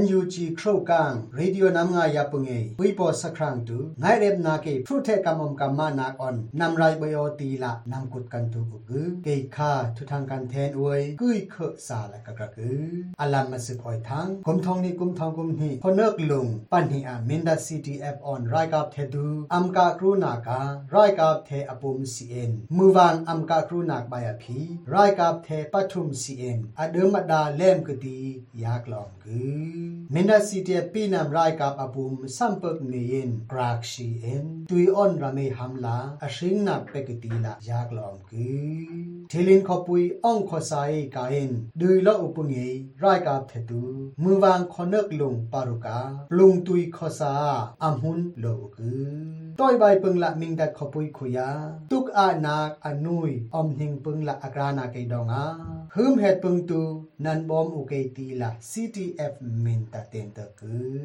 NUG ครูกังรีดิโอนำงายาปุงเอวิปอสักครั้งตูง่ายเรียบนาเกพรูเทกำอมกำมานักอ่อน นำไรบยอตีละนำกุดกันตูกุกเกยคาทุทางกันแทนอวยกุยเคสาละกะกะกืออลัมมาสึกอยทั้งกุมทองนี่กุมทองกุมนี่พอเนิกลุงปันหิอามินดาซีทีเอฟออนไรกับเทดูอัมกากรูนาการายกับเทอปุมซีเอ็น มือวางอัมกากรูนักบายาพีรายกับเทปทุมซีเอ็นอเดิมมาดาเล่มกดียากลองกือ Minda CTA Pinam Rai Kap Abum Sampuk Neyin Grak Shi In Tui On Rame Hamla Ashing Na Pekitila Yak Lom Ki Thilin Khopui Ong Khosai Kain Dui Lo Upunye Rai Kap Thetu Muwang Khonek Lung Paruka Lung Tui Khosa Amhun Lo Ki Toi Bai Pung La Minda Khopui Khuya Tuk A Nak Anui Om Hing Pung La Agrana Kaidonga Hum Het Pung Tu Nan Bom Ukei Tila CTF Me ินตะเตนตะกือ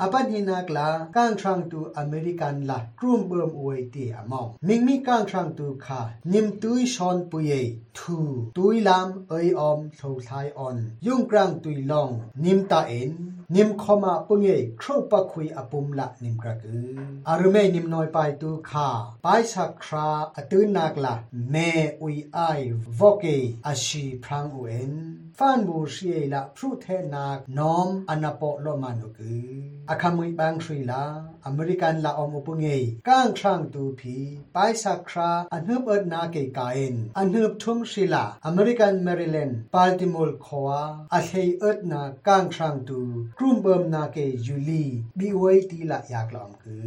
อปันฮินักลากางทรังตูอเมริกันละกรุ่มเบิ่มอวยตีอมองมิงมีกางทรังตูคานิมตุยชอนปุเยทูตุยลามเอยออมโททายออนยุ่งกลางตุยลองนิมตาเอ็นนิมคมาปุงเอครูปะคุยอปุมละนิมกระกืออารุเมนิมน้อยไปตูคาไปสักคราอตื่นนักละเมอุยไอวอกเกอาชีพรางอุเอ็นฟานบูชีละพรูเทนากน้อมอนาปโลมานุกืออาคามุยบางสรีละอเมริกันละอมอุปุงเอก้างช่างตูพีไปสักคราอันเฮบเอิดนาเกกาเอ็นอันเฮบทุ่มศิลาอเมริกันแมริแลนด์ปาลติมอลคอวาอาเฮเอิดนาก้างช่างตูกรุมเบิมนาเกยูลีบีไว้ตีละอยากลอมคือ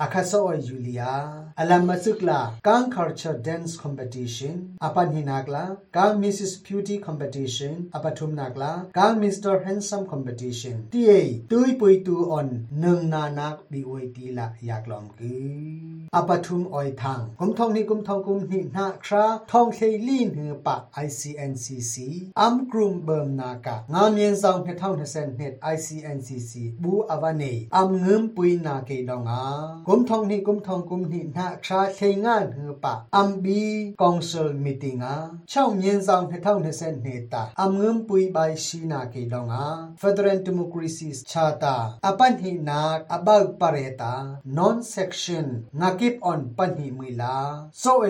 อาคาซอยยูลียาอลามาซึกลากังคัลเจอร์แดนซ์คอมเพติชันอปันฮินากลากังมิสซิสพิวตี้คอมเพติชันอปทุมนากลากังมิสเตอร์แฮนซัมคอมเพติชันตีเอตุยปุยตูออนหนึ่งนานักบีไว้ตีละอยากลอมคืออปทุมออยทางกุมทองนี่กุมทองกุมหินาคราทองเคลีนหือปะ ICNCC อัมกรุมเบิมนากะงามเย็นซองเฮท่องเฮเซนเฮ ICNCC บูอวานีอัมเงิมปุยนาเกดองอากุมทองนี่กุมทองกุมนี่นาชาเชงานหือปะอัมบีกองเซลมิติงอาช่องเย็นซองเฮท่องเฮเซนเนตาอัมเงิมปุยบายชีนาเกดองอา Federal Democracy Charta อปันหินาอบาวปะเรตา Non Section งากิบออนปันหิมุยลาโซเอ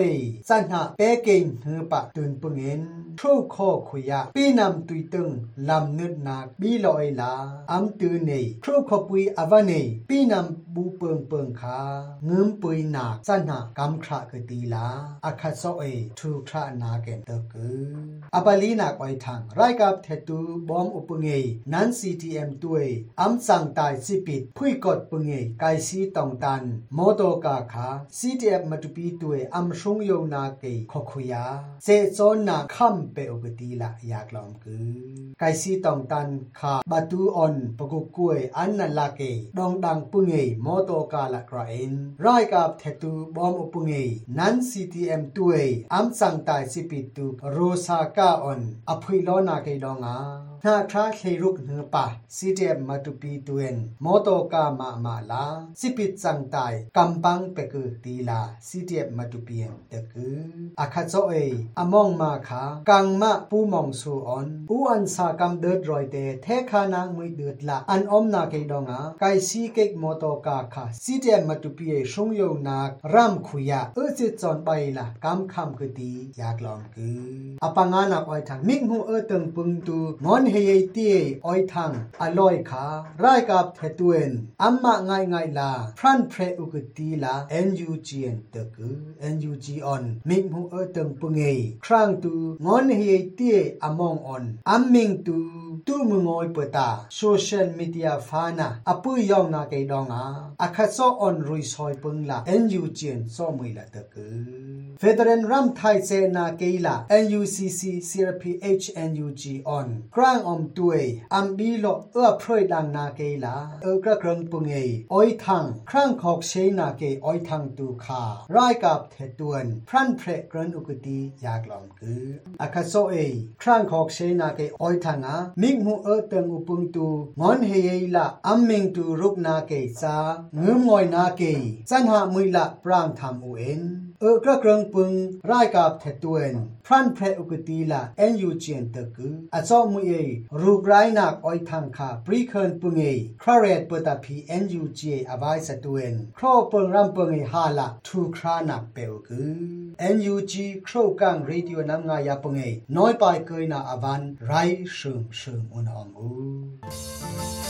สันหะเปเกงหือปะตุนปุงเงินทรูข้อคุยะปีนำตุยตึงลำนึดนาบีลอยลาอัมตือเนยครูขปุยอวเนยปีนำบูเปิงเปิงคาเงิมปุยหนักสันหากำคราคือตีลาอาคาโซเอทูครานาเกนเตกืออปาลีนักไวทางไรกับเทตูบอมอุปเงยนั้นซีทีเอ็มตุยอัมสั่งตายสิปิดพุยกดปุงเงยไกซีตองตันโมโตกาคาซีทีเอ็มมาตุปีตุยอัมชงยงนาเกยขคุยาเซโซนาคัมเปอุกตีละอยากลองกือไกซีตองตันคาบาตูอออนปกุกวยอันนันลาเกดองดังปุงเงมอโตกาละกรเอินรายกับเทตูบอมอปุงเงนั้นซีทีเอ็มตัวเออัมสังตายสิปิตุโรซาก้าออนอภิโล้อนาเกดองอาหน้าคราเครุกเหนือปะซีเดมมาตุปีตัวเองมอโตกามามาลาสิปิตสังตายกำปังเปกือตีลาซีเดมมาตุปีเนตะกืออาคาโซเออมองมาคากังมะปูมองสูอ่อนอูอันสากำเดิดรอยเตเทคานางมวยเดือดละอันอมนาเกดองอ่ะไกซีเกกมอตกาคาะซีเจมาตุปีชงโยนากรำขุยะเออสิจอนไปละกำคำคือตีอยากลองคืออปังานักอ้อยทางมิ่งหูเออตึงปึงตูมอนเฮยเตียอ้อยทางอร่อยขาไรกับเทตุเอนอัมมาง่ายง่ายละพรันเพรอุกตีละเอ็นยูจีเอ็นตะกือเอ็นยูจีออนมิ่งหูเออตึงปึงเอยครั้งตูมอนเฮยเตียอมองออนอัมมิ่งตูตู้มงโอยปิดตาโซเชียลมีเดียฟานาอปุยองนาเกดองาอคัสโซออนรุยซอยปงละเอ็นยูจีนโซมุยละตะกือเฟเดเรนรัมไทเซนาเกลาเอ็นยูซีซีซีรพีเอชเอ็นยูจีออนกรางอมตุยอัมบีโลเอื้อพรอยดังนาเกลาเอกระกรงปุงเอออยทังครั้งขอกเชนาเกออยทังตูคารายกับเทตวนพรันเพรกรันอุกตียากลอมกืออคัสโซเอครั้งขอกเชนาเกออยทังอามีริมูเอเตงอุปุงตูงอนเฮยละอัมเมงตูรุกนาเกซางืมงอยนาเกสันหามุยละปรางทำอุเอนเออกระเกรงปึงรายกาบเทตวนพรันเพรอุกตีละเอ็นยูเจียนตะกืออซอมุเอรูกรายนักอ้อยทางคาปรีเคินปึงเอคราเรตเปตาพีเอ็นยูเจอบายสะตวนครอปึงรัมปึงเอฮาละทูครานักเปวกือเอ็นยูจีครอกังเรดิโอนำงายาปึงเอน้อยปายเกยนาอวันไรชึมชึมဝန်တော်မူ